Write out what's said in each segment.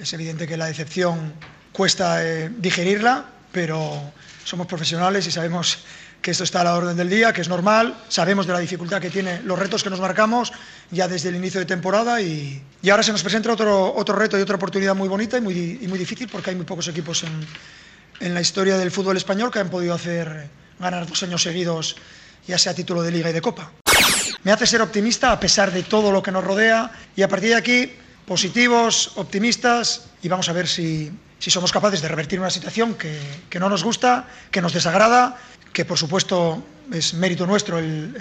Es evidente que la decepción cuesta eh, digerirla, pero somos profesionales y sabemos que esto está a la orden del día, que es normal, sabemos de la dificultad que tiene los retos que nos marcamos ya desde el inicio de temporada y, y ahora se nos presenta otro, otro reto y otra oportunidad muy bonita y muy, muy difícil porque hay muy pocos equipos en, en la historia del fútbol español que han podido hacer ganar dos años seguidos, ya sea título de liga y de copa. Me hace ser optimista a pesar de todo lo que nos rodea y a partir de aquí positivos, optimistas y vamos a ver si, si somos capaces de revertir una situación que, que, no nos gusta, que nos desagrada, que por supuesto es mérito nuestro el,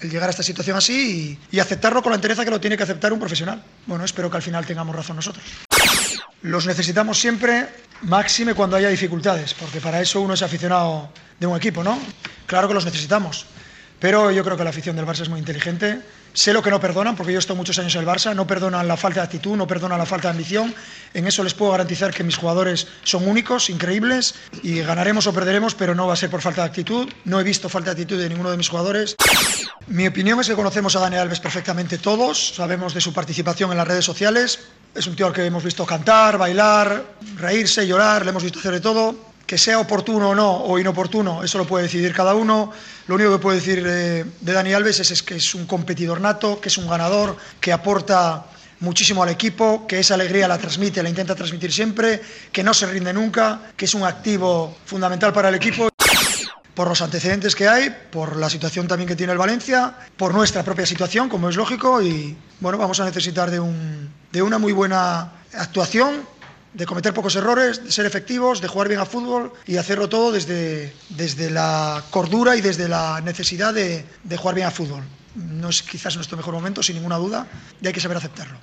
el, llegar a esta situación así y, y, aceptarlo con la entereza que lo tiene que aceptar un profesional. Bueno, espero que al final tengamos razón nosotros. Los necesitamos siempre, máxime cuando haya dificultades, porque para eso uno es aficionado de un equipo, ¿no? Claro que los necesitamos, pero yo creo que la afición del Barça es muy inteligente. Sé lo que no perdonan, porque yo he estado muchos años en el Barça, no perdonan la falta de actitud, no perdonan la falta de ambición. En eso les puedo garantizar que mis jugadores son únicos, increíbles, y ganaremos o perderemos, pero no va a ser por falta de actitud. No he visto falta de actitud de ninguno de mis jugadores. Mi opinión es que conocemos a Dani Alves perfectamente todos, sabemos de su participación en las redes sociales. Es un tío al que hemos visto cantar, bailar, reírse, llorar, le hemos visto hacer de todo que sea oportuno o no, o inoportuno, eso lo puede decidir cada uno. Lo único que puedo decir de, de Dani Alves es, es, que es un competidor nato, que es un ganador, que aporta muchísimo al equipo, que esa alegría la transmite, la intenta transmitir siempre, que no se rinde nunca, que es un activo fundamental para el equipo por los antecedentes que hay, por la situación también que tiene el Valencia, por nuestra propia situación, como es lógico, y bueno, vamos a necesitar de, un, de una muy buena actuación de cometer pocos errores, de ser efectivos, de jugar bien a fútbol y hacerlo todo desde, desde la cordura y desde la necesidad de, de jugar bien a fútbol. No es quizás nuestro mejor momento, sin ninguna duda, y hay que saber aceptarlo.